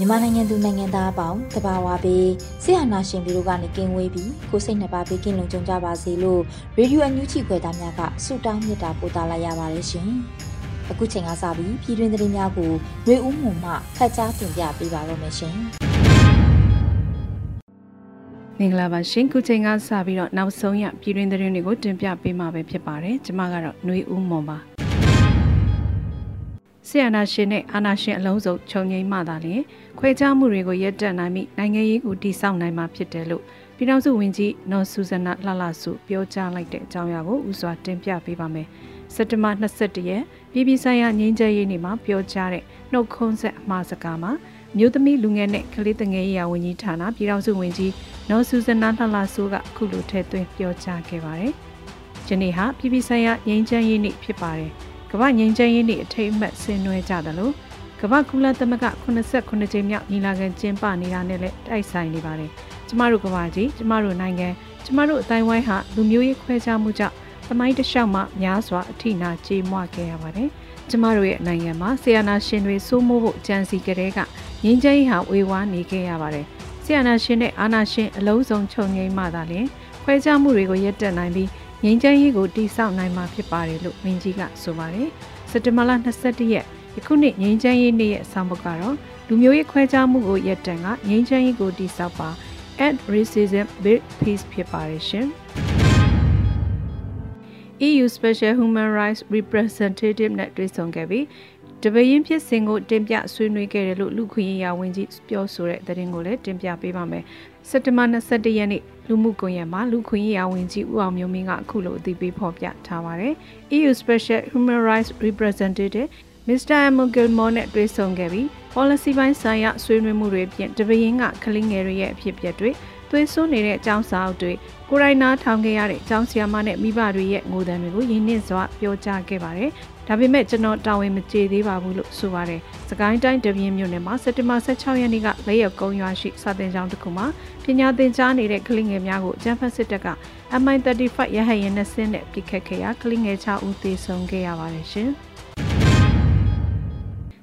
မြန်မာနိုင်ငံသူနိုင်ငံသားအပေါင်းတဘာဝပေးဆရာနာရှင်ပြီးတို့ကနေကင်းဝေးပြီးကိုစိတ်နှစ်ပါးပေးကင်းလုံးကြုံကြပါစေလို့ရေဒီယိုအန်ယူချီခွဲသားများကဆုတောင်းမေတ္တာပို့သလာရပါတယ်ရှင်။အခုချိန်ကစပြီးပြည်တွင်းသတင်းများကိုရွေဦးမှုမှဖတ်ကြားတင်ပြပေးပါရမရှင်။မင်္ဂလာပါရှင်ခုချိန်ကစပြီးတော့နောက်ဆုံးရပြည်တွင်းသတင်းတွေကိုတင်ပြပေးမှာပဲဖြစ်ပါတယ်။ကျွန်မကတော့ຫນွေဦးမွန်ပါ။ ဆီယနာရှင်နဲ့အာနာရှင်အလုံးစုံခြုံငိမ့်မှသာလျှင်ခွဲခြားမှုတွေကိုရပ်တန့်နိုင်ပြီးနိုင်ငံရေးကိုတည်ဆောက်နိုင်မှာဖြစ်တယ်လို့ပြည်ထောင်စုဝန်ကြီးနော်ဆူဇနာလှလှစုပြောကြားလိုက်တဲ့အကြောင်းအရာကိုဥစွာတင်ပြပေးပါမယ်။စက်တဘာ22ရက်ပြည်ပြည်ဆိုင်ရာငြိမ်းချမ်းရေးနေ့မှာပြောကြားတဲ့နှုတ်ခွန်းဆက်အမှားစကားမှာမြို့သမီးလူငယ်နဲ့ကလေးတငယ်ရေးရာဝန်ကြီးဌာနပြည်ထောင်စုဝန်ကြီးနော်ဆူဇနာလှလှစုကအခုလိုထည့်သွင်းပြောကြားခဲ့ပါတယ်။ဒီနေ့ဟာပြည်ပြည်ဆိုင်ရာငြိမ်းချမ်းရေးနေ့ဖြစ်ပါတယ်။ ကမ္ဘာငြိမ်းချမ်းရေးနေ့အထိမ်းအမှတ်ဆင်နွှဲကြတယ်လို့ကမ္ဘာကုလသမဂ္ဂ89ကြိမ်မြောက်ညီလာခံကျင်းပနေတာနဲ့လည်းတိုက်ဆိုင်နေပါတယ်။ကျမတို့ကမ္ဘာကြီးကျမတို့နိုင်ငံကျမတို့အတိုင်းဝိုင်းဟာလူမျိုးရေးခွဲခြားမှုကြောင့်သမိုင်းတစ်လျှောက်မှများစွာအထိနာကြေမွခဲ့ရပါတယ်။ကျမတို့ရဲ့နိုင်ငံမှာဆီယနာရှင်တွေစိုးမိုးဖို့ကြံစီကြတဲ့ကငြိမ်းချမ်းရေးဟာဝေဝါးနေခဲ့ရပါတယ်။ဆီယနာရှင်နဲ့အာနာရှင်အလုံးစုံခြုံငိမ့်မှသာလျှင်ခွဲခြားမှုတွေကိုရပ်တန့်နိုင်ပြီး ငြိမ်းချမ်းရေးကိုတည်ဆောက်နိုင်မှာဖြစ်ပါတယ်လို့မင်းကြီးကဆိုပါတယ်။စက်တဘာလ22ရက်ယခုနှစ်ငြိမ်းချမ်းရေးနေ့ရဲ့အဆောင်ပုဒ်ကတော့လူမျိုးရေးခွဲခြားမှုကိုရပ်တန့်ကငြိမ်းချမ်းရေးကိုတည်ဆောက်ပါ at racism with peace ဖြစ်ပါတယ်ရှင်။ EU Special Human Rights Representative နဲ့တွေ့ဆုံခဲ့ပြီး တပရင်ဖြစ်စဉ်ကိုတင်ပြဆွေးနွေးခဲ့တယ်လို့လူခွင့်ရေးရာဝန်ကြီးပြောဆိုတဲ့သတင်းကိုလည်းတင်ပြပေးပါမယ်။စက်တဘာ21ရက်နေ့လူမှုကွန်ရက်မှာလူခွင့်ရေးရာဝန်ကြီးဦးအောင်မျိုးမင်းကအခုလိုအသိပေးဖော်ပြထားပါတယ်။ EU Special Human Rights Representative Mr. Emma Gilmore နဲ့တွေ့ဆုံခဲ့ပြီး policy ပိုင်းဆိုင်ရာဆွေးနွေးမှုတွေဖြင့်တပရင်ကကလင်းငယ်တွေရဲ့အဖြစ်အပျက်တွေသွေးစွန်းနေတဲ့အကြောင်းစာအုပ်တွေကိုရိုင်းနာထောင်ခဲ့ရတဲ့အကြောင်းဆီယာမနဲ့မိဘတွေရဲ့ငိုတံတွေကိုရင်းနှီးစွာပြောကြားခဲ့ပါတယ်။ ဒါပေမဲ့ကျွန်တော်တာဝန်မကျေသေးပါဘူးလို့ဆိုပါတယ်။စကိုင်းတိုင်းတပြင်းမြို့နယ်မှာစက်တင်ဘာ16ရက်နေ့ကလက်ရောက်ကုန်းရွာရှိစာတင်ကျောင်းတစ်ခုမှာပညာသင်ကြားနေတဲ့ကလေးငယ်များကိုကျန်းဖတ်စစ်တပ်က MI35 ရဟတ်ယာဉ်နဲ့ဆင်းတဲ့ပြစ်ခတ်ခဲ့ရာကလေးငယ်6ဦးသေဆုံးခဲ့ရပါတယ်ရှင်။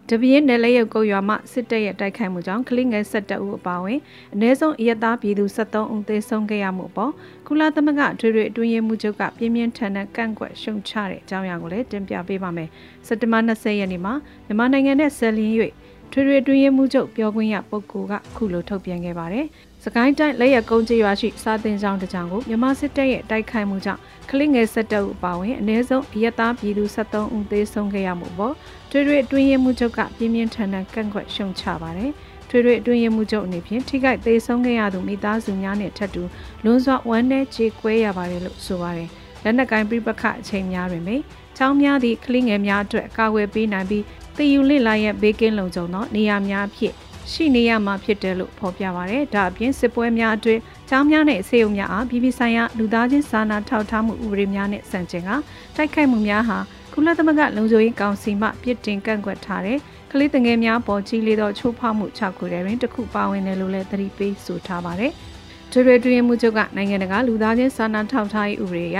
တပင်းနယ်လက်ရုပ်ကုတ်ရွာမှစစ်တပ်ရဲ့တိုက်ခိုက်မှုကြောင့်ကလေးငယ်17ဦးအပါအဝင်အ ਨੇ ဆုံးအရသားပြည်သူ73ဦးသေဆုံးခဲ့ရမှုပေါ့ကုလသမဂ္ဂထွေထွေအတွင်းရေးမှူးချုပ်ကပြင်းပြင်းထန်ထန်ကန့်ကွက်ရှုံချတဲ့အကြောင်းအရာကိုလည်းတင်ပြပေးပါမယ်စက်တဘာ20ရက်နေ့မှာမြန်မာနိုင်ငံနဲ့ဆက်လင်း၍ထွေထွေအတွင်းရေးမှူးချုပ်ပြောခွင့်ရပုဂ္ဂိုလ်ကခုလိုထုတ်ပြန်ခဲ့ပါတယ် စကိုင်းတိုင်းလက်ရကုန်းကျေးရွာရှိစာတင်ဆောင်တကြောင်ကိုမြန်မာစစ်တပ်ရဲ့တိုက်ခိုက်မှုကြောင့်ကလစ်ငယ်၁၁ဦးအပါအဝင်အ ਨੇ ဆုံးအရသားပြည်သူ73ဦးသေဆုံးခဲ့ရမှုပေါ့ထွေထွေအတွင်းရေးမှူးချုပ်ကပြင်းပြင်းထန်ထန်ကန့်ကွက်ရှုံချပါတယ်ထွေထွေအတွင်းရေးမှူးချုပ်အနေဖြင့်ထိခိုက်သေဆုံးခဲ့ရသူမိသားစုများနဲ့ထပ်တူလွန်စွာဝမ်းနည်းကြေကွဲရပါတယ်လို့ဆိုပါတယ်လက်နက်ကိုင်းပြပခအချိန်များတွင်ပဲချောင်းများသည့်ကလစ်ငယ်များအတွက်ကာဝယ်ပေးနိုင်ပြီးတည်ယူလစ်လာရဲ့ဘေးကင်းလုံခြုံသောနေရာများဖြစ် ရှိနေရမှာဖြစ်တယ်လို့ဖော်ပြပါရယ်။ဒါအပြင်စစ်ပွဲများအတွင်းចောင်းများနဲ့ဆေးရုံများအားပြည်ပဆိုင်ရာလူသားချင်းစာနာထောက်ထားမှုဥပဒေများနဲ့ဆန့်ကျင်ကတိုက်ခိုက်မှုများဟာကုလသမဂ္ဂလုံခြုံရေးကောင်စီမှပြစ်တင်ကန့်ကွက်ထားတဲ့ကလေးတငယ်များပေါ်ကြီးလေးသောချိုးဖောက်မှု6ခုထဲတွင်တစ်ခုပါဝင်တယ်လို့လည်းသတိပေးဆိုထားပါတယ်။ထွေထွေတွင်မှုချုပ်ကနိုင်ငံတကာလူသားချင်းစာနာထောက်ထားရေးဥပဒေအရ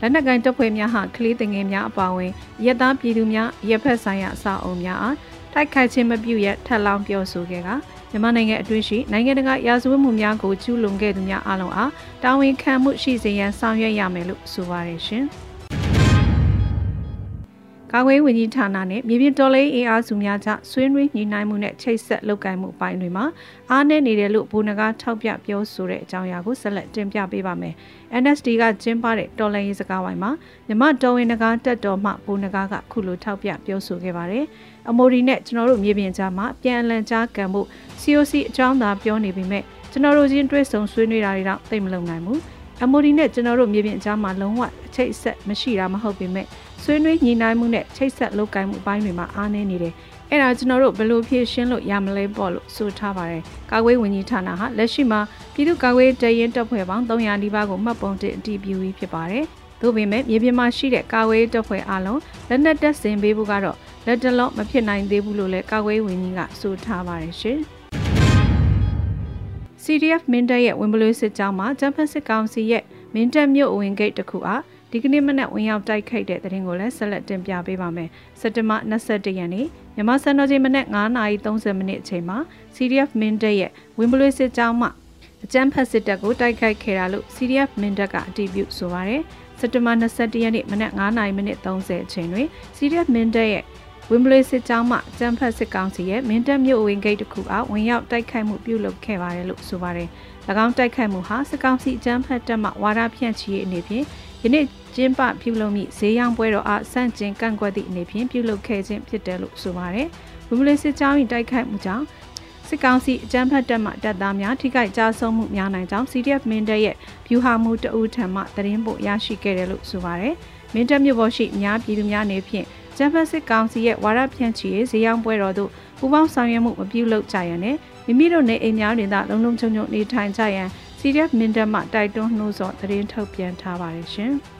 လက်နက်ကိုင်တပ်ဖွဲ့များဟာကလေးတငယ်များအပါအဝင်ရက်သားပြည်သူများရက်ဖက်ဆိုင်ရာအဆောက်အုံများအား တိုက်ခိုက်ခြင်းမပြုရထက်လောင်းပြောဆိုခဲ့ကမြန်မာနိုင်ငံအတွင်းရှိနိုင်ငံတကာရာဇဝတ်မှုများကိုကျူးလွန်ခဲ့သူများအလုံးအားတာဝန်ခံမှုရှိစေရန်ဆောင်ရွက်ရမယ်လို့ဆိုပါတယ်ရှင်။ ကကာကွယ်ဝင်ကြီးဌာနနဲ့မြေပြင်တော်လှန်ရေးအားစုများကြားဆွေးနွေးညှိနှိုင်းမှုနဲ့ချိတ်ဆက်လုပ်ကိုင်မှုပိုင်းတွေမှာအားနည်းနေတယ်လို့ဘိုးနဂါထောက်ပြပြောဆိုတဲ့အကြောင်းအရာကိုဆက်လက်တင်ပြပေးပါမယ်။ NSD ကကျင်းပတဲ့တော်လှန်ရေးစကားဝိုင်းမှာမြမတော်ဝင်နဂါတက်တော်မှဘိုးနဂါကခုလိုထောက်ပြပြောဆိုခဲ့ပါတယ်။အမိုဒီနဲ့ကျွန်တော်တို့မြေပြင်ကြားမှာပြန်အလန်ကြားကံမှု COC အကြောင်းသာပြောနေပေမဲ့ကျွန်တော်တို့ချင်းတွဲဆုံဆွေးနွေးတာတွေတော့သိမလုံနိုင်ဘူး။ MOD နဲ့ကျွန်တော်တို့မြေပြင်အကြားမှာလုံးဝအချိတ်အဆက်မရှိတာမဟုတ်ပေမဲ့ ဆွေးနွေးညှိနှိုင်းမှုနဲ့ချိတ်ဆက်လုပ်ကိုင်မှုအပိုင်းတွေမှာအားနည်းနေတယ်။အဲ့ဒါကျွန်တော်တို့ဘယ်လိုဖြေရှင်းလို့ရမလဲပေါ့လို့ဆိုထားပါတယ်။ကာကွယ်ဝင်ကြီးဌာနဟာလက်ရှိမှာပြည်သူ့ကာကွယ်တရင်တပ်ဖွဲ့ပေါင်း300နီးပါးကိုမှတ်ပုံတင်အတည်ပြုပြီးဖြစ်ပါတယ်။သို့ပေမဲ့မြေပြင်မှာရှိတဲ့ကာကွယ်တပ်ဖွဲ့အလုံးလက်နက်တပ်ဆင်ပေးဖို့ကတော့လက်တလုံးမဖြစ်နိုင်သေးဘူးလို့လည်းကာကွယ်ဝင်ကြီးကဆိုထားပါတယ်ရှင်။ CDF မင်းတပ်ရဲ့ဝင်ပလွေးစစ်ကြောင်းမှာဂျမ်ဖတ်စစ်ကောင်စီရဲ့မင်းတပ်မြို့ဝင်ဂိတ်တစ်ခုအား ဒီကနေ့မနက်ဝင်ရောက်တိုက်ခိုက်တဲ့တဲ့ရင်ကိုလည်းဆက်လက်တင်ပြပေးပါမယ်။စက်တဘာ21ရက်နေ့မြန်မာစံတော်ချိန်မနက်9:30မိနစ်အချိန်မှာ CDF မင်းတပ်ရဲ့ဝင်ပလွေးစစ်ကြောင်းမှအကြမ်းဖက်စစ်တပ်ကိုတိုက်ခိုက်ခဲ့တာလို့ CDF မင်းတပ်ကအတည်ပြုဆိုပါရယ်။စက်တဘာ21ရက်နေ့မနက်9:30မိနစ်30အချိန်တွင် CDF မင်းတပ်ရဲ့ဝင်းဘလေးစစ်ကြောင်းမှကျန်းဖတ်စစ်ကောင်စီရဲ့မင်းတပ်မြို့ဝင်ဂိတ်တစ်ခုအားဝင်ရောက်တိုက်ခိုက်မှုပြုလုပ်ခဲ့ပါတယ်လို့ဆိုပါတယ်။၎င်းတိုက်ခိုက်မှုဟာစစ်ကောင်စီကျန်းဖတ်တပ်မှဝါဒဖြန့်ချီရေးအနေဖြင့်ယနေ့ ကျင်းပပြုလုပ်မိဈေးရောင်းပွဲတော်အားစန့်ကျင်ကန့်ကွက်သည့်အနေဖြင့်ပြုလုပ်ခဲ့ခြင်းဖြစ်တယ်လို့ဆိုပါတယ်။ဝင်းဘလေးစစ်ကြောင်း၏တိုက်ခိုက်မှုကြောင့်စစ်ကောင်စီအကြမ်းဖက်တပ်မှတပ်သားများထိခိုက်ကြဆုံးမှုများနိုင်ကြောင်း CDF မင်းတပ်ရဲ့ဗျူဟာမှုတအူးထံမှသတင်းပို့ရရှိခဲ့တယ်လို့ဆိုပါတယ်။မင်းတပ်မြို့ပေါ်ရှိများပြည်သူများအနေဖြင့်ဂျမ်ဖတ်စစ်ကောင်စီရဲ့ဝါရဖြန့်ချီရေးဈေးရောင်းပွဲတော်သို့ပူးပေါင်းဆောင်ရွက်မှုမပြုလုပ်ကြရန်နဲ့မိမိတို့နေအိမ်များတွင်သာလုံလုံချုံချုံနေထိုင်ကြရန် CDF မင်းတပ်မှတိုက်တွန်းနှိုးဆော်သတင်းထုတ်ပြန်ထားပါတယ်ရှင်။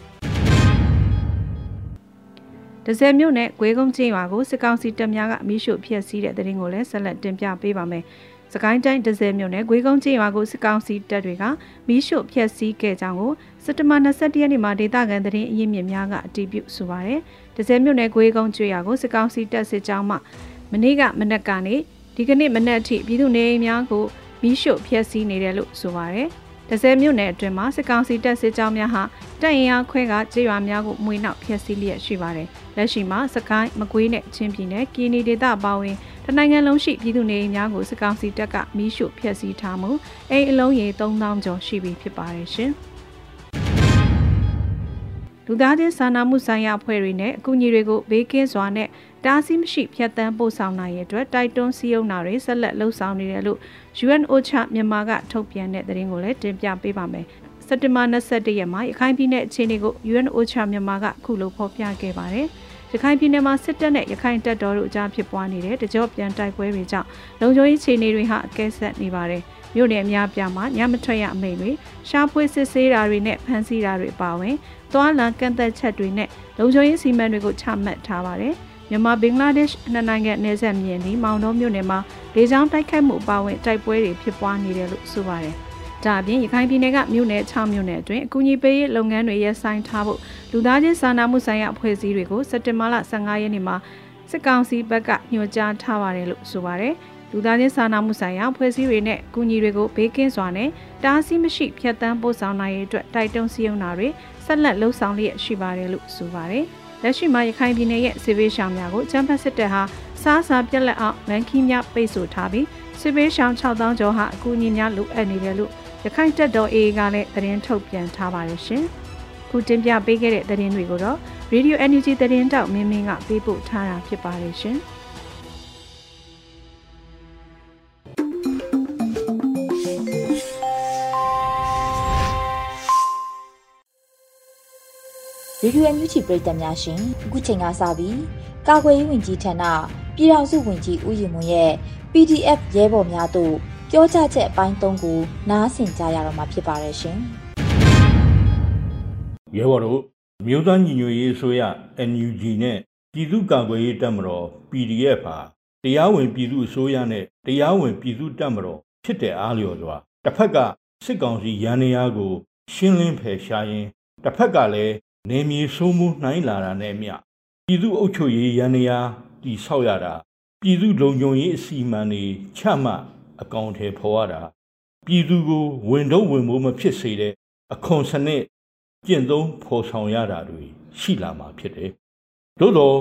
ဒဇယ်မြို့နယ်ဂွေးကုန်းချင်းရွာကိုစစ်ကောင်စီတပ်များကမိရှုဖျက်ဆီးတဲ့သတင်းကိုလည်းဆက်လက်တင်ပြပေးပါမယ်။စကိုင်းတိုင်းဒဇယ်မြို့နယ်ဂွေးကုန်းချင်းရွာကိုစစ်ကောင်စီတပ်တွေကမိရှုဖျက်ဆီးခဲ့ကြောင်းကိုစက်တဘာ21ရက်နေ့မှာဒေသခံသတင်းအရင်းမြစ်များကအတည်ပြုဆိုပါရယ်။ဒဇယ်မြို့နယ်ဂွေးကုန်းကျွော်ကိုစစ်ကောင်စီတပ်စစ်ကြောင်းမှမနေ့ကမနက်ကနေဒီကနေ့မနက်အထိပြည်သူနေအိမ်များကိုမိရှုဖျက်ဆီးနေတယ်လို့ဆိုပါရယ်။ ဒဇယ်မြို့နယ်အတွင်းမှာစစ်ကောင်စီတပ်စစ်ကြောင်းများဟာတပ်ရင်အားခွဲကကြေးရွာများကိုမွေနှောက်ဖျက်ဆီးလျက်ရှိပါတယ်။လက်ရှိမှာစကိုင်းမကွေးနဲ့ချင်းပြည်နယ်ကီနီဒေသအပါအဝင်တနိုင်ငံလုံးရှိပြည်သူနေအိမ်များကိုစစ်ကောင်စီတပ်ကမီးရှို့ဖျက်ဆီးထားမှုအိမ်အလုံးရေ3000ကျော်ရှိပြီဖြစ်ပါတယ်ရှင်။လူသားချင်းစာနာမှုဆိုင်ရာအဖွဲ့တွေနဲ့အကူအညီတွေကိုဘေးကင်းစွာနဲ့ တားဆီးမရှိဖျက်ဆီးပို့ဆောင်နိုင်ရတဲ့အတွက်တိုက်တွန်းစည်းရုံးတာတွေဆက်လက်လှုပ်ဆောင်နေတယ်လို့ UNOCHA မြန်မာကထုတ်ပြန်တဲ့သတင်းကိုလည်းတင်ပြပေးပါမယ်။စက်တင်ဘာ21ရက်မှာရခိုင်ပြည်နယ်အခြေအနေကို UNOCHA မြန်မာကခုလိုဖော်ပြခဲ့ပါတယ်။ရခိုင်ပြည်နယ်မှာစစ်တပ်နဲ့ရခိုင်တပ်တော်တို့အကြားဖြစ်ပွားနေတဲ့တကြော့ပြန်တိုက်ပွဲတွေကြောင့်လုံခြုံရေးအခြေအနေတွေဟာအကဲဆက်နေပါတယ်။မြို့နယ်အများပြားမှာညမထွက်ရအမိန့်တွေရှားဖွေစစ်ဆေးတာတွေနဲ့ဖမ်းဆီးတာတွေပါဝင်သွားလံကန့်သက်ချက်တွေနဲ့လုံခြုံရေးစီမံတွေကိုချမှတ်ထားပါတယ်။ မြန်မာဘင်္ဂလားဒေ့ရှ်နှစ်နိုင်ငံနယ်စပ်မြင်ဒီမောင်တော်မြို့နယ်မှာလေကြောင်းတိုက်ခိုက်မှုအပါအဝင်တိုက်ပွဲတွေဖြစ်ပွားနေတယ်လို့ဆိုပါတယ်။ဒါအပြင်ရခိုင်ပြည်နယ်ကမြို့နယ်6မြို့နယ်အတွင်းအကူအညီပေးရေးလုပ်ငန်းတွေရပ်ဆိုင်းထားဖို့လူသားချင်းစာနာမှုဆိုင်ရာအဖွဲ့အစည်းတွေကိုစက်တင်ဘာလ15ရက်နေ့မှာစစ်ကောင်စီဘက်ကညွှန်ကြားထားပါတယ်လို့ဆိုပါတယ်။လူသားချင်းစာနာမှုဆိုင်ရာအဖွဲ့အစည်းတွေနဲ့အကူအညီတွေကိုဘေးကင်းစွာနဲ့တားဆီးမရှိဖျက်ဆီးပို့ဆောင်နိုင်ရေးအတွက်တိုက်တွန်းစည်းရုံးတာတွေဆက်လက်လှုပ်ဆောင်လျက်ရှိပါတယ်လို့ဆိုပါတယ်။ လက်ရှိမှာရခိုင်ပြည်နယ်ရဲ့စစ်ဘေးရှောင်များကိုချမ်းဖတ်စစ်တပ်ဟာစားစာပြက်လက်အောင်လန်ခီများပိတ်ဆို့ထားပြီးစစ်ဘေးရှောင်6000ကျော်ဟာအကူအညီများလိုအပ်နေတယ်လို့ရခိုင်တပ်တော် AA ကလည်းသတင်းထုတ်ပြန်ထားပါတယ်ရှင်။ခုတင်ပြပေးခဲ့တဲ့သတင်းတွေကိုတော့ Radio Energy သတင်းတောက်မင်းမင်းကပေးပို့ထားတာဖြစ်ပါတယ်ရှင်။ ရေဒီယိုအန်ယူချီပရိသတ်များရှင်အခုချိန်ကစပြီးကာကွယ်ရေးဝန်ကြီးဌာနပြည်ထောင်စုဝန်ကြီးဦးရင်မွန်ရဲ့ PDF ရဲဘော်များတို့ပြောကြားချက်အပိုင်း၃ကိုနားဆင်ကြရတော့မှာဖြစ်ပါတယ်ရှင်ရဲဘော်တို့မြို့သားညီညွတ်ရေးအစိုးရ NUG နဲ့ပြည်သူ့ကာကွယ်ရေးတပ်မတော် PDF ဟာတရားဝင်ပြည်သူ့အစိုးရနဲ့တရားဝင်ပြည်သူ့တပ်မတော်ဖြစ်တဲ့အားလျော်စွာတစ်ဖက်ကစစ်ကောင်စီရန်နေရာကို ရှင်းလင်းဖယ်ရှားရင်းတစ်ဖက်ကလည်း နေမြေဆိုးမှုနှိုင်းလာတာနဲ့မျှပြည်သူ့အုပ်ချုပ်ရေးရန်ရာတည်ဆောက်ရတာပြည်သူလုံခြုံရေးအစီအမံတွေချမှတ်အကောင့်ထဲဖော်ရတာပြည်သူကိုဝင်တော့ဝင်မိုးမဖြစ်စေတဲ့အခွန်စနစ်ကျင့်သုံးဖော်ဆောင်ရတာတွေရှိလာမှာဖြစ်တယ်။သို့တော့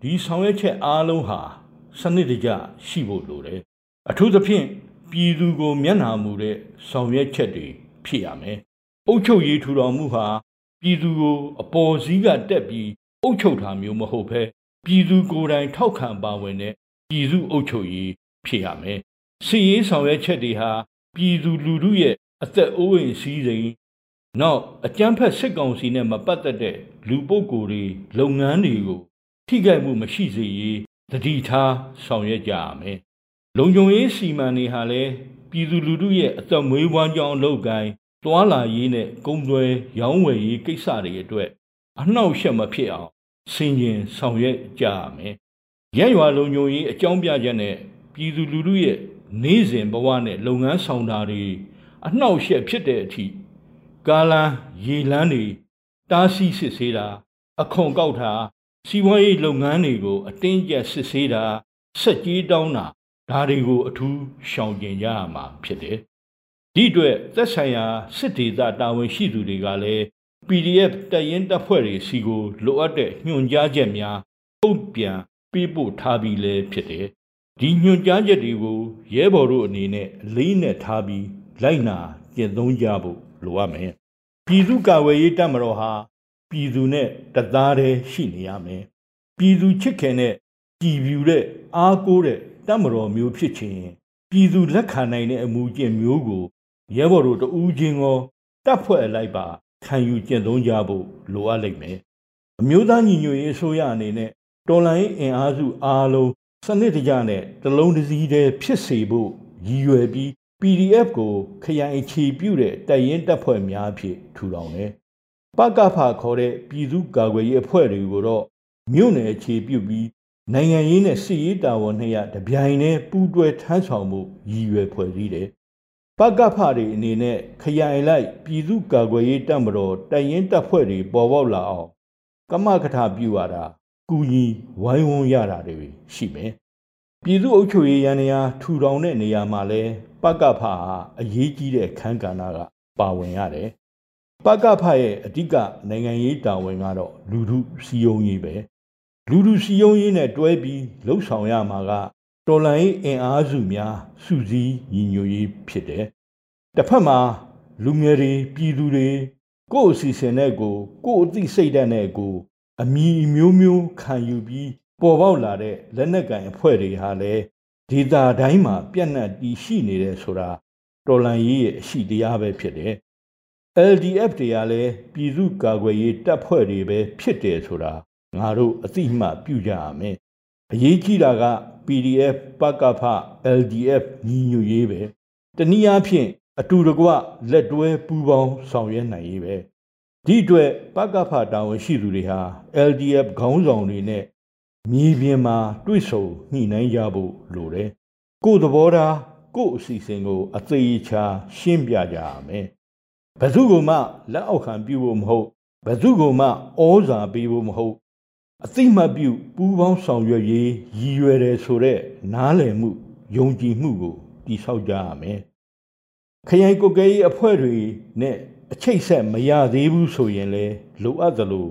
ဒီဆောင်ရွက်ချက်အားလုံးဟာစနစ်တကျရှိဖို့လိုတယ်အထူးသဖြင့်ပြည်သူကိုမျက်နှာမူတဲ့ဆောင်ရွက်ချက်တွေဖြစ်ရမယ်အုပ်ချုပ်ရေးထူထောင်မှုဟာ ပြည်သူကိုအပေါ်စီးကတက်ပြီးအုပ်ချုပ်တာမျိုးမဟုတ်ဘဲပြည်သူကိုယ်တိုင်ထောက်ခံပါဝင်တဲ့ပြည်သူအုပ်ချုပ်ရေးဖြစ်ရမယ်စီရေးဆောင်ရွက်ချက်တွေဟာပြည်သူလူထုရဲ့အသက်အိုးအိမ်စည်းစိမ်နောက်အကြမ်းဖက်စစ်ကောင်စီနဲ့မပတ်သက်တဲ့လူပုဂ္ဂိုလ်တွေလုပ်ငန်းတွေကိုထိခိုက်မှုမရှိစေရေးတတိထားဆောင်ရွက်ကြရမယ်။လုံခြုံရေးစီမံတွေဟာလည်းပြည်သူလူထုရဲ့အသက်မွေးဝမ်းကြောင်းလုပ်ကိုင်း တွာလာရေးနဲ့ကုန်သွယ်ရောင်းဝယ်ရေးကိစ္စတွေအတွက်အနှောက်အယှက်မဖြစ်အောင်ဆင်ခြင်ဆောင်ရွက်ကြရမယ်။ရက်ရွာလုံခြုံရေးအကြောင်းပြချက်နဲ့ပြည်သူလူထုရဲ့နေ့စဉ်ဘဝနဲ့လုပ်ငန်းဆောင်တာတွေအနှောက်အယှက်ဖြစ်တဲ့အထိကာလန်ရေလန်းတွေတားဆီးစစ်ဆေးတာအခွန်ကောက်တာစီးပွားရေးလုပ်ငန်းတွေကိုအတင်းကျပ်စစ်ဆေးတာဆက်ကြီးတောင်းတာဒါတွေကိုအထူးရှောင်ကျဉ်ကြရမှာဖြစ်တယ်။ ဒီအတွက်သက်ဆိုင်ရာစစ်ဒေသတာဝန်ရှိသူတွေကလည်း PDF တပ်ရင်းတပ်ဖွဲ့တွေစီကိုလိုအပ်တဲ့ညွှန်ကြားချက်များပုံပြန်ပေးပို့ထားပြီးလည်းဖြစ်တယ်။ဒီညွှန်ကြားချက်တွေကိုရဲဘော်တို့အနေနဲ့အလေးနဲ့ထားပြီးလိုက်နာကျင့်သုံးကြဖို့လိုအပ်မယ်။ပြည်သူ့ကာကွယ်ရေးတပ်မတော်ဟာပြည်သူနဲ့တသားတည်းရှိနေရမယ်ပြည်သူချစ်ခင်တဲ့ကြည်ပြူတဲ့အားကိုးတဲ့တတ်မတော်မျိုးဖြစ်ခြင်းပြည်သူလက်ခံနိုင်တဲ့အမှုကျင့်မျိုးကို ရဲဘော်တို့တဦးချင်းရောတပ်ဖွဲ့လိုက်ပါခံယူကျင့်သုံးကြဖို့လိုအပ်လိမ့်မယ်အမျိုးသားညီညွတ်ရေးအစိုးရအနေနဲ့တော်လှန်ရေးအင်အားစုအားလုံးစနစ်တကျနဲ့တလုံးတစည်းတည်းဖြစ်စေဖို့ရည်ရွယ်ပြီး PDF ကိုခရိုင်အခြေပြုတဲ့တပ်ရင်းတပ်ဖွဲ့များဖြင့်ထူထောင်တယ်ပကဖခေါ်တဲ့ပြည်သူ့ကာကွယ်ရေးအဖွဲ့တွေကိုတော့မြို့နယ်အခြေပြုပြီးနိုင်ငံရေးနဲ့စစ်ရေးတာဝန်နှစ်ရတပြိုင်တည်းပူးတွဲထမ်းဆောင်မှုရည်ရွယ်ဖွဲ့စည်းတယ်။ ပကဖတွေအနေနဲ့ခရိုင်လိုက်ပြည်သူ့ကာကွယ်ရေးတပ်မတော်တိုင်ရင်တပ်ဖွဲ့တွေပေါ်ပေါက်လာအောင်ကမကထပြုရတာကူညီဝိုင်းဝန်းရတာတွေရှိမယ်။ပြည်သူ့အုပ်ချုပ်ရေးရန်ရာထူထောင်တဲ့နေရာမှာလဲပကဖဟာအရေးကြီးတဲ့ခန်းကဏ္ဍကပါဝင်ရတယ်ပကဖရဲ့အဓိကနိုင်ငံရေးတာဝန်ကတော့လူထုစီယုံရေးပဲလူထုစီယုံရေးနဲ့တွဲပြီးလှုပ်ဆောင်ရမှာက တော်လှန်ရေးအင်အားစုများစုစည်းညီညွတ်ရေးဖြစ်တယ်တစ်ဖက်မှာလူငယ်တွေပြည်သူတွေကိုယ့်အစီအစဉ်နဲ့ကိုကိုယ့်အသိစိတ်ဓာတ်နဲ့ကို အမီမျိုးမျိုးခံယူပြီးပေါ်ပေါက်လာတဲ့လက်နက်ကင်အဖွဲ့တွေဟာလည်းဒေတာတိုင်းမှာပြန့်နှံ့တည်ရှိနေတယ်ဆိုတာတော်လန်ရေးရဲ့အရှိတရားပဲဖြစ်တယ် LDF တွေကလည်းပြည်သူ့ကာကွယ်ရေးတပ်ဖွဲ့တွေပဲဖြစ်တယ်ဆိုတာငါတို့အသိမှပြုကြရမယ်။အရေးကြီးတာက PDF ပကဖ LDF ညီညွတ်ရေးပဲ။တနည်းအားဖြင့်အတူတကွလက်တွဲပူးပေါင်းဆောင်ရွက်နိုင်ရေးပဲ။ဒီအတွက်ပကဖတာဝန်ရှိသူတွေဟာ LDF ခေါင်းဆောင်တွေနဲ့မြေပြင်မှာတွေ့ဆုံညှိနှိုင်းကြဖို့လိုတယ်။ကိုယ်သဘောထားကိုယ့်အစီအစဉ်ကိုအသေးချာရှင်းပြကြရမယ်။ဘယ်သူကမှလက်အောက်ခံပြုဖို့မဟုတ်ဘယ်သူကမှဩဇာပေးဖို့မဟုတ် အသိမှတ်ပြုပူးပေါင်းဆောင်ရွက်ရေးရည်ရွယ်တယ်ဆိုတဲ့နားလည်မှုယုံကြည်မှုကိုတည်ဆောက်ကြရမယ်ခရိုင်ကိုကဲရေးအဖွဲ့တွေနဲ့အချိတ်ဆက်မရသေးဘူးဆိုရင်လေလိုအပ်သလို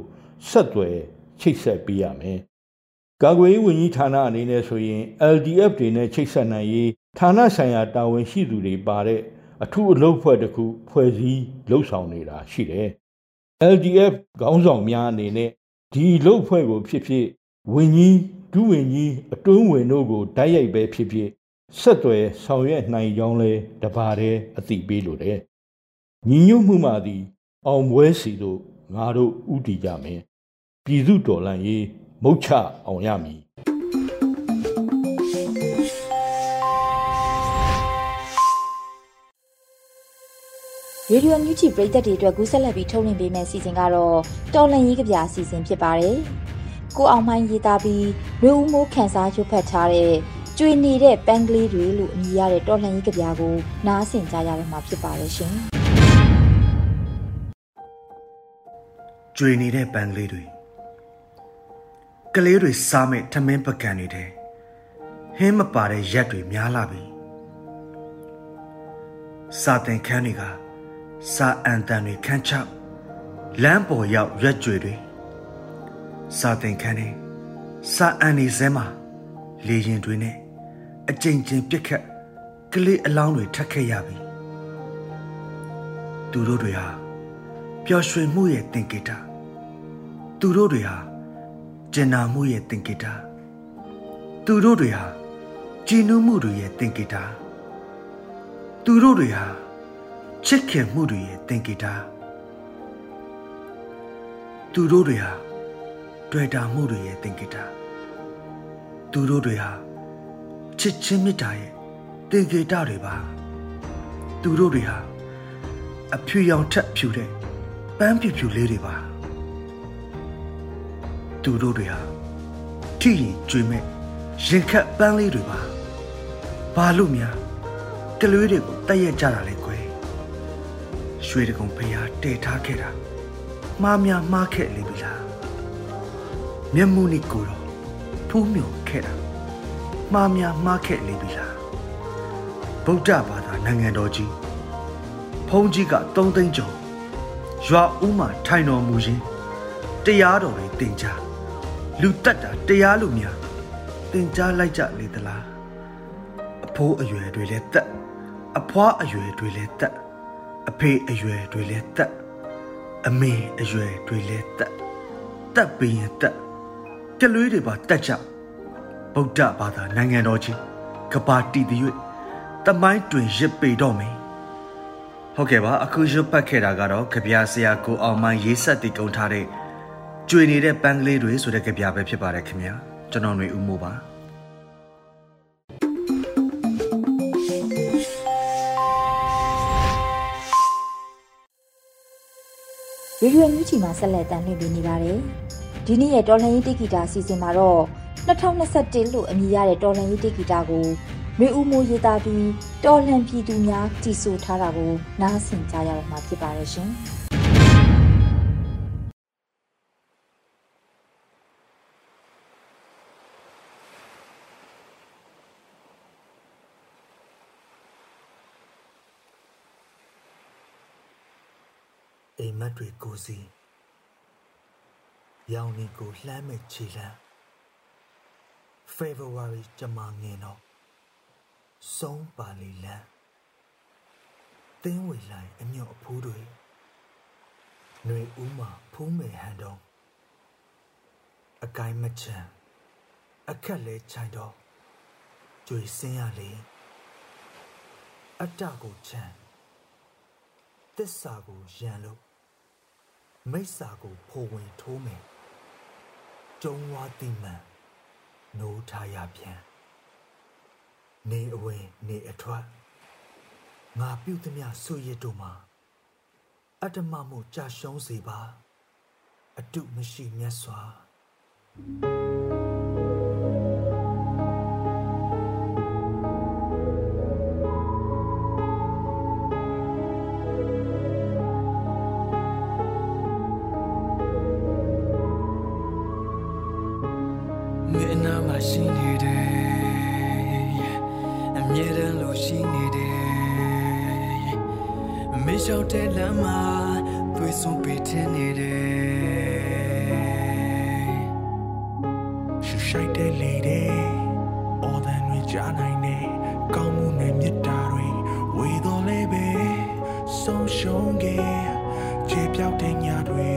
ဆက်သွယ်ချိတ်ဆက်ပေးရမယ်ကာကွယ်ရေးဝန်ကြီးဌာနအနေနဲ့ဆိုရင် LDF တွေနဲ့ချိတ်ဆက်နိုင်ရေးဌာနဆိုင်ရာတာဝန်ရှိသူတွေပါတဲ့အထူးအလုပ်ဖွဲ့တစ်ခုဖွဲ့စည်းလှုပ်ဆောင်နေတာရှိတယ်။ LDF ခေါင်းဆောင်များအနေနဲ့ ဒီလုပ်ဖွဲ့ကိုဖြစ်ဖြစ်ဝင်ကြီးဒုဝင်ကြီးအတွင်းဝင်တို့ကိုတိုက်ရိုက်ပဲဖြစ်ဖြစ်ဆက်သွယ်ဆောင်ရွက်နိုင်ကြောင်းလဲတပါတဲ့အသိပေးလိုတယ်။ညီညွတ်မှုမှသည် အောင်ပွဲစီတို့ငါတို့ဥတီကြမယ်။ပြည်သူတော်လှန်ရေးမုတ်ချအောင်ရမည် ရေဒီယိုမြူချီပရိသတ်တွေအတွက်ကူးဆက်လက်ပြီးထုတ်လွှင့်ပေးမယ့်အစီအစဉ်ကတော့တော်လန်ရေးကြပြအစီအစဉ်ဖြစ်ပါတယ်။ကိုအောင်မိုင်းရေးသားပြီးရွေဦးမိုးခန်းစားရွတ်ဖတ်ထားတဲ့ကျွေနေတဲ့ပန်းကလေးတွေလို့အမည်ရတဲ့တော်လန်ရေးကြပြကိုနားဆင်ကြရတော့မှာဖြစ်ပါတယ်ရှင်။ကျွေနေတဲ့ပန်းကလေးတွေကလေးတွေစားမဲ့ထမင်းပကံတွေတဲ့ဟင်းမပါတဲ့ရက်တွေများလာပြီ။စာတင်ခန်းတွေက စာအန်တန်တွေခန်းချလမ်းပေါ်ရောက်ရွက်ကြွေတွေစာသင်ခန်းတွေစာအန်နေစဲမှာလေရင်တွေနဲ့အကြိမ်ကြိမ်ပြက်ခတ်ကလေးအလောင်းတွေထက်ခဲ့ရပြီသူတို့တွေဟာပျော်ရွှင်မှုရဲ့သင်္ကေတသူတို့တွေဟာကျင်နာမှုရဲ့သင်္ကေတသူတို့တွေဟာကြည်နူးမှုတွေရဲ့သင်္ကေတသူတို့တွေဟာ ချစ်ခင်မှုတွေရဲ့သင်္ကေတသူတို့တွေဟာတွေ့တာမှုတွေရဲ့သင်္ကေတသူတို့တွေဟာချစ်ချင်းမေတ္တာရဲ့သင်္ကေတတွေပါသူတို့တွေဟာအဖြူရောင်ထက်ဖြူတဲ့ပန်းဖြူဖြူလေးတွေပါသူတို့တွေဟာထိရင်ကျွေးမဲ့ရင်ခတ်ပန်းလေးတွေပါဘာလို့များကလွေးတွေကိုတက်ရက်ကြတာလဲကွယ် ရွှေတကုံဖျားတည်ထားခဲ့တာမှားများမှားခဲ့လေပြီလားမျက်မှုနဲ့ကိုတော့ဖူးမြော်ခဲ့တာမှားများမှားခဲ့လေပြီလားဗုဒ္ဓဘာသာနိုင်ငံတော်ကြီးဖုံးကြီးက3သိန်းကျော်ရွာဦးမှာထိုင်တော်မူခြင်းတရားတော်တွေတင်ကြလူတက်တာတရားလူများတင်ကြလိုက်ကြလေသလားအဖိုးအရွယ်တွေလည်းတက်အဖွားအရွယ်တွေလည်းတက် အဖေအရွယ်တွေလည်းတက်အမေအရွယ်တွေလည်းတက်တက်ပြီးရင်တက်ကလွေးတွေပါတက်ကြဗုဒ္ဓဘာသာနိုင်ငံတော်ကြီးကဘာတီတရွေ့တမိုင်းတွင်ရစ်ပေတော့မယ်ဟုတ်ကဲ့ပါအခုရွတ်ပတ်ခဲ့တာကတော့ကြပြဆရာကိုအောင်မိုင်းရေးဆက်တည်ကုံထားတဲ့ကျွေနေတဲ့ပန်းကလေးတွေဆိုတဲ့ကြပြပဲဖြစ်ပါတယ်ခင်ဗျာကျွန်တော်ຫນွေဦးမိုးပါ ရေဒီယိုမြူချီမှာဆက်လက်တမ်းလွှင့်ပေးနေပါတယ်ဒီနေ့ရဲ့တော်လှန်ရေးတိဂီတာအစီအစဉ်မှာတော့2021လို့အမည်ရတဲ့တော်လှန်ရေးတိဂီတာကိုမေဦးမိုးရေးသားပြီးတော်လှန်ပြည်သူများကြည်ဆိုထားတာကိုနားဆင်ကြရတော့မှာဖြစ်ပါတယ်ရှင် အိမ်မက်တွေကိုစီရောင်နေကိုလှမ်းမဲ့ခြေလမ်း February ကြမှာငင်တော့ဆုံးပါလီလန်းသင်းဝေလိုက်အညော့အဖိုးတွေຫນွေဦးမှာဖူးမယ်ဟန်တော့အကိုင်းမချမ်းအခက်လဲချိုင်တော့ကြွေစင်းရလေအတ္တကိုချမ်းသစ္စာကိုရန်လို့ မိစ္ဆာကိုဖိုးဝင်ထိုးမယ်ကျုံဝါတိမှန်နိုးထားရပြန်နေအဝင်နေအထွက်ငါပြုသမျှဆွရစ်တို့မှာအတ္တမမှုကြာရှုံးစေပါ အတုမရှိမြတ်စွာမျ မေးလျှောက်တဲ့လမ်းမှာတွေ့ဆုံပေးထင်းနေတယ်ရှူရှိုက်တဲ့လေတဲ့အော်ဒန်တွေကြားနိုင်တယ်ကောင်းမှုနဲ့မေတ္တာတွေဝေတော်လေးပဲဆုံးရှုံးခဲ့ခြေပြောက်တဲ့ညတွေ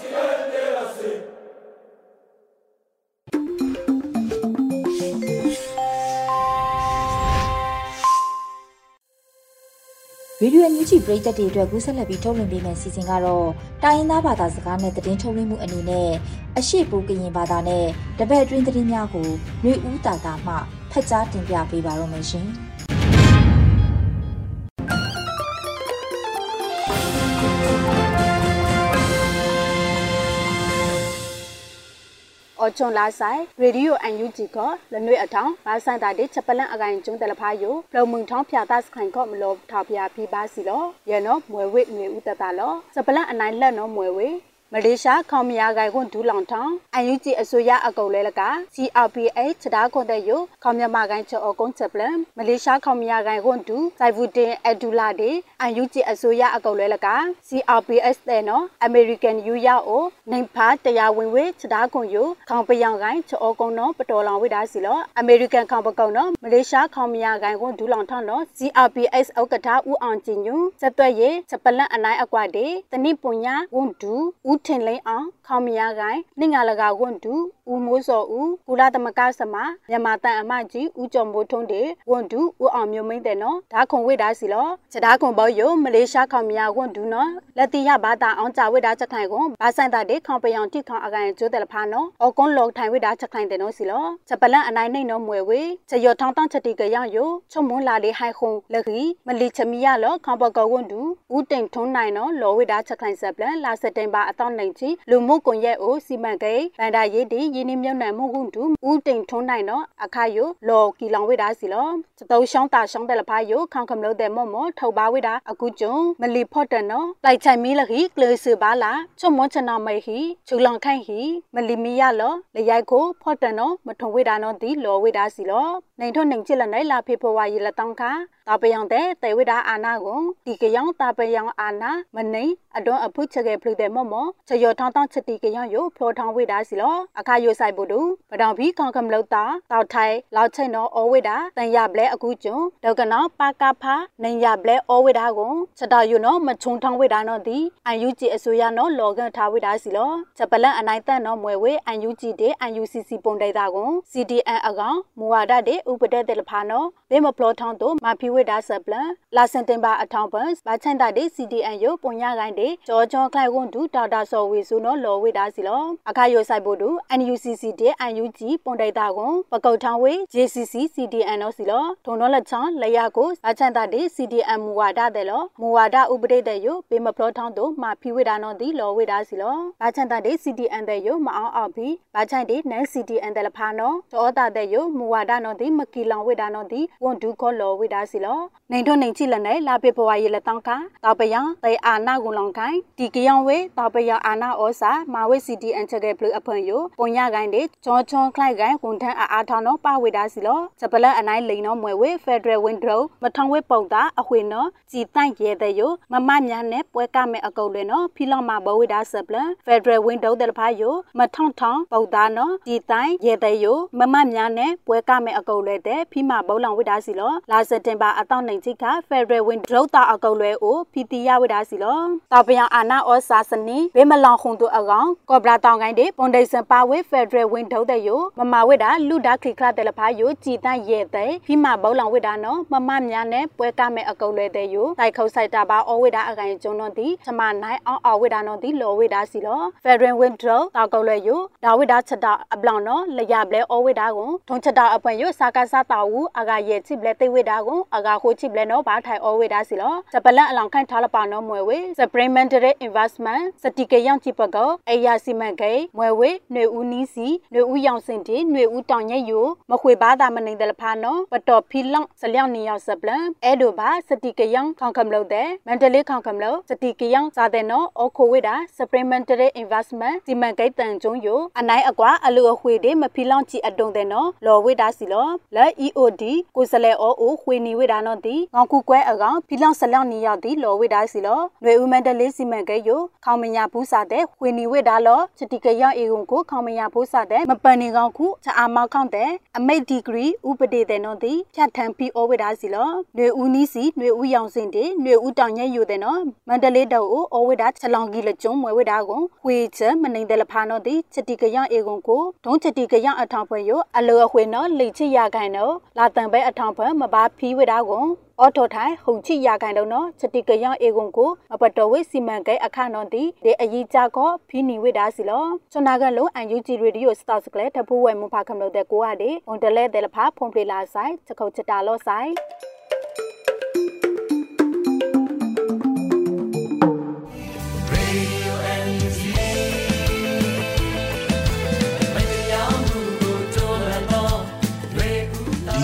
ဗီဒီယိုအန်ယူဂျီပရိသတ်တွေအတွက်ကူးဆက်လက်ပြီးထုတ်လွှင့်ပေးမယ့်စီစဉ်ကတော့တိုင်းရင်းသားဘာသာစကားနဲ့သတင်းထုတ်လွှင့်မှုအနေနဲ့အရှိပူကရင်ဘာသာနဲ့တပတ်အတွင်းသတင်းများကိုຫນွေဦးတာတာမှဖတ်ကြားတင်ပြပေးပါရမရှင်။ အော်ချွန်လာဆိုင်ရေဒီယိုအန်ယူဂျီကလနွေအထောင်ဘာဆိုင်တာတေချက်ပလန့်အကိုင်ကျုံတယ်လဖာယိုပလုံမုံထောင်းဖျာသားစခိုင်ကော့မလို့ထောက်ပြပြပါစီလောရဲနော်မွေဝိငွေဦးတတလောချက်ပလန့်အနိုင်လက်နော်မွေဝိ မလေးရှားခေါမယာကိုင်ခွန်ဒူလောင်ထောင်းအန်ယူဂျီအစိုးရအကုတ်လဲလက CRPH ချတာခွန်တဲ့ယိုခေါမြမကိုင်ချောအကုန်းချက်ပလန်မလေးရှားခေါမယာကိုင်ခွန်ဒူစိုက်ဗူတင်အဒူလာဒီအန်ယူဂျီအစိုးရအကုတ်လဲလက CRPH တဲ့နော် American ယူရအိုနိုင်ဖာတရားဝင်ဝေချတာခွန်ယိုခေါပယောင်ကိုင်ချောအကုန်းနော်ပတော်လောင်ဝိဒါစီလော American ခေါပကုန်းနော်မလေးရှားခေါမယာကိုင်ခွန်ဒူလောင်ထောင်းနော် CRPH ဥက္ကဋ္ဌဦးအောင်ကျင်ညူစက်သွက်ရဲ့ချက်ပလန်အနိုင်အကွာဒီတနိပွန်ညာဝန်ဒူဦးထင်လိန်အောင် ခေါမယာကိုင်နှင်ငါလကဝန်ဒူဦးမိုးစောဦးကုလသမကစမမြန်မာတန်အမကြီးဦးကျော်မိုးထုံးတေဝန်ဒူဦးအောင်မျိုးမင်းတဲ့နော်ဒါခုံဝိဒါစီလောချက်ဒါခုံဘောယိုမလေးရှားခေါမယာဝန်ဒူနော်လက်တီရဘာတာအောင်ကြဝိဒါချက်ခိုင်ကိုဘာဆိုင်တာတေခေါပယောင်တိခေါအကန်ကျိုးတယ်လဖာနော်အောကွန်လောထိုင်ဝိဒါချက်ခိုင်တဲ့နော်စီလောချက်ပလန့်အနိုင်နိုင်နော်မွေဝေချက်ရထောင်းတောင်းချက်တီကရယိုချုံမွန်လာလေးဟိုင်ခုံလက်ခီမလီချမီရလောခေါပကောဝန်ဒူဦးတိန်ထုံးနိုင်နော်လောဝိဒါချက်ခိုင်ဆက်ပလန်လာစက်တင်ဘာအတော့နိုင်ချီလူမှုကွန်ရက်အိုစီမံကိန်းဗန္ဒာရေးတီရင်းနှီးမြုပ်နှံမှုကုတူဦးတိန်ထွန်းနိုင်နော်အခါယိုလော်ကီလောင်ဝိဒါစီလောစတုံရှောင်းတာရှောင်းတယ်လဖာယိုခေါခမလို့တဲ့မော့မော့ထောက်ပါဝိဒါအခုကျုံမလီဖော့တန်နော်လိုက်ချိုင်မီလခီကလေဆူပါလာချုံမွန်ချနာမေဟီချူလောင်ခိုင်ဟီမလီမီရလောလရိုက်ကိုဖော့တန်နော်မထုံဝိဒါနော်ဒီလော်ဝိဒါစီလောနိုင်ထွန်းနိုင်ချစ်လနိုင်လာဖေဖော်ဝါရီလတောင်းခါတာပယံတဲ့တေဝိဒါအာနာကိုဒီကယောင်တာပယံအာနာမနေအတွန်းအဖုချက်ကေဖလူတဲ့မော့မော့ချယောထောင်းတောင်းချက်တီကယောင်ယိုဖော်ထောင်းဝိဒါစီလောအခါယိုဆိုင်ဘူးတူပဒေါင်ဘီခေါကမလောက်တာတောက်ထိုင်လောက်ချိတ်နော်အောဝိဒါတန်ရပလဲအခုကျုံဒေါကနောပါကဖာနိုင်ရပလဲအောဝိဒါကိုချက်တော်ယိုနော်မချုံထောင်းဝိဒါနော်ဒီအန်ယူဂျီအစိုးရနော်လော်ကန်ထားဝိဒါစီလောချက်ပလန်အနိုင်တန်နော်မွဲဝေအန်ယူဂျီတဲ့အန်ယူစီစီပုံတိုက်တာကို CDN အကောင်မူဝါဒတဲ့ဥပဒေတဲ့လဖာနော် ဘေမဖလောထောင်းတို့မဖီဝိဒါဆပ်ပလန်လာစင်တင်ပါအထောင်ပန်ဘာချန်တာတဲ့ CDN ယိုပုံရကိုင်းတဲ့ဂျော်ဂျွန်ခလိုက်ဝန်ဒူဒေါက်တာဆော်ဝေစုနော်လော်ဝိဒါစီလောအခါယိုဆိုင်ဖို့တူ NUCC တဲ့ UG ပွန်တိုင်တာကွန်ပကုတ်ထောင်းဝေ JCC CDN နော်စီလောထုံတော့လက်ချောင်းလရကိုအချန်တာဒီ CDM မူဝါဒတဲ့လောမူဝါဒဥပဒေတဲ့ယိုပေမဖလောထောင်းတို့မာဖီဝေဒါနော်ဒီလောဝေဒါစီလောဘာချန်တာဒီ CDN တဲ့ယိုမအောင်အောင်ပြီးဘာချန်ဒီနန် CDN တဲ့လဖာနော်တောတာတဲ့ယိုမူဝါဒနော်ဒီမကီလောင်ဝေဒါနော်ဒီဝန်ဒူခေါ်လောဝေဒါစီလောနိုင်ထွန်းနိုင်ချိလက်နဲ့လာပေဘဝရေလက်တောင်းခါတောက်ပယံတေအာနာကုလောင်ခိုင်ဒီကယောင်ဝေတောက်ပယံအာနာဩစာမာဝေ CDN ချက်တဲ့ဘလူအဖွင့်ယိုပုံရကိုင်းတဲ့ဂျော်ချွန်ခလိုက်ကိုင်းဝန်ထမ်းအားထောင်းတော့ပဝေဒါစီလောဂျပလန်အနိုင်လိန်တော့မွဲဝေ Federal Window မထောင်ဝေပုံတာအခွေနော်ကြည်တန့်ရဲတဲ့ယိုမမများနဲ့ပွဲကမဲ့အကုတ်လွင်နော်ဖီလောင်မှာဘဝေဒါဆပ်လန် Federal Window တဲ့ဖာယိုမထောင်ထောင်ပုံတာနော်ကြည်တန့်ရဲတဲ့ယိုမမများနဲ့ပွဲကမဲ့အကုတ်လွဲတဲ့ဖီမာဘုံလောင်ဝေဒါစီလောလာစက်တင်ဘာအတော့နိုင်ချိက Federal Window တာအကုတ်လွဲအိုဖီတီရဝေဒါစီလောတောက်ပယံအာနာဩစာစနီဝေမလောင်ခုံတို့အကောင်ကော့ဘရာတောင်ကိုင်းတဲ့ပွန်ဒိဆန်ပါဝေ Federal Window တဲ့ယိုမမဝေဒါလူဒါခိခရတဲ့လဖာယိုကြည်တန့်ရဲတဲ့ဖီမာဘုံလောင်ဝေဒါနော်မမများနဲ့ပွဲကမဲ့အကုတ်လွဲတဲ့ယိုတိုက်ခုတ်ဆိုင်တာပါဩဝေဒါအကန်ကျုံတော့ဒီချမနိုင်အောင်အော်ဝေဒါနော်ဒီလောဝေဒါစီလော Federal Window တောက်ကုတ်လွဲယိုဒါဝေဒါချက်တာအပလောင်နော်လရပလဲဩဝေဒါကိုထုံချက်တာအပွင့်ယိုစာကစားတာဝူအကရဲချိပလက်သိဝေတာကိုအကာခိုချိပလက်နော်ဘာထိုင်အောဝေတာစီလောစပလန်အလောင်ခိုင်ထားလပါနော်မွယ်ဝေ supplementary investment စတိကေယောင်ချိပကောအေယာစီမန်ကေမွယ်ဝေຫນွေဦးနီးစီຫນွေဦးယောင်စင်တီຫນွေဦးတောင်ရဲ့ယိုမခွေဘာသာမနိုင်တယ်လဖာနော်ပတော်ဖီလောင်စလျောင်းနီယောက်စပလန်အဲဒိုဘာစတိကေယောင်ခေါင်ကမ်လို့တဲ့မန်တလေးခေါင်ကမ်လို့စတိကေယောင်စာတဲ့နော်အခိုဝေတာ supplementary investment စီမန်ကိတ်တန်ကျုံယိုအနိုင်အကွာအလူအခွေတွေမဖီလောင်ချီအတုံတဲ့နော်လော်ဝေတာစီလောလဲ EOD ကို စလဲအောအိုခွေနီဝိဒါနောတိငောင်ကူကွဲအကောင်ဖီလောင်ဆလောင်နီယောတိလောဝိဒါစီလောနွေဦးမန္တလေးစီမံကိန်းယိုခေါမညာဘူးစာတဲ့ခွေနီဝိဒါလောချတိကရအေကုန်ကိုခေါမညာဘူးစာတဲ့မပန်နေကောင်ခုချအာမောက်ခေါန့်တဲ့အမိတ်ဒီဂရီဥပဒေတဲ့နောတိဖြတ်ထန်ဖီအောဝိဒါစီလောနွေဦးနီးစီနွေဦးရောင်စင်တေနွေဦးတောင်ရဲ့ယိုတဲ့နောမန္တလေးတောက်အိုအောဝိဒါချလောင်ကြီးလက်ကျုံမွဲဝိဒါကိုခွေချမနိုင်တယ်လဖာနောတိချတိကရအေကုန်ကိုဒုံးချတိကရအထောင်ဖွင့်ယိုအလောအခွေနောလိတ်ချရခိုင်နောလာတန်ပဲအထောင်ဖွဲမပါဖီးဝေတာကိုအော်တိုထိုင်ဟုန်ချိရခိုင်တော့နော်ချက်တီကရအေကုံကိုမပတော်ဝေစီမံကဲအခနော်တီဒီအကြီးကြကောဖီးနီဝေတာစီလောချွန်နာကလုံးအန်ယူဂျီရေဒီယိုစတောက်စကလေတဖူးဝဲမဖာခမလို့တဲ့ကိုရတဲ့ုံတလဲတယ်လဖာဖုန်ပလီလာဆိုင်ချက်ခုတ်ချတာလော့ဆိုင်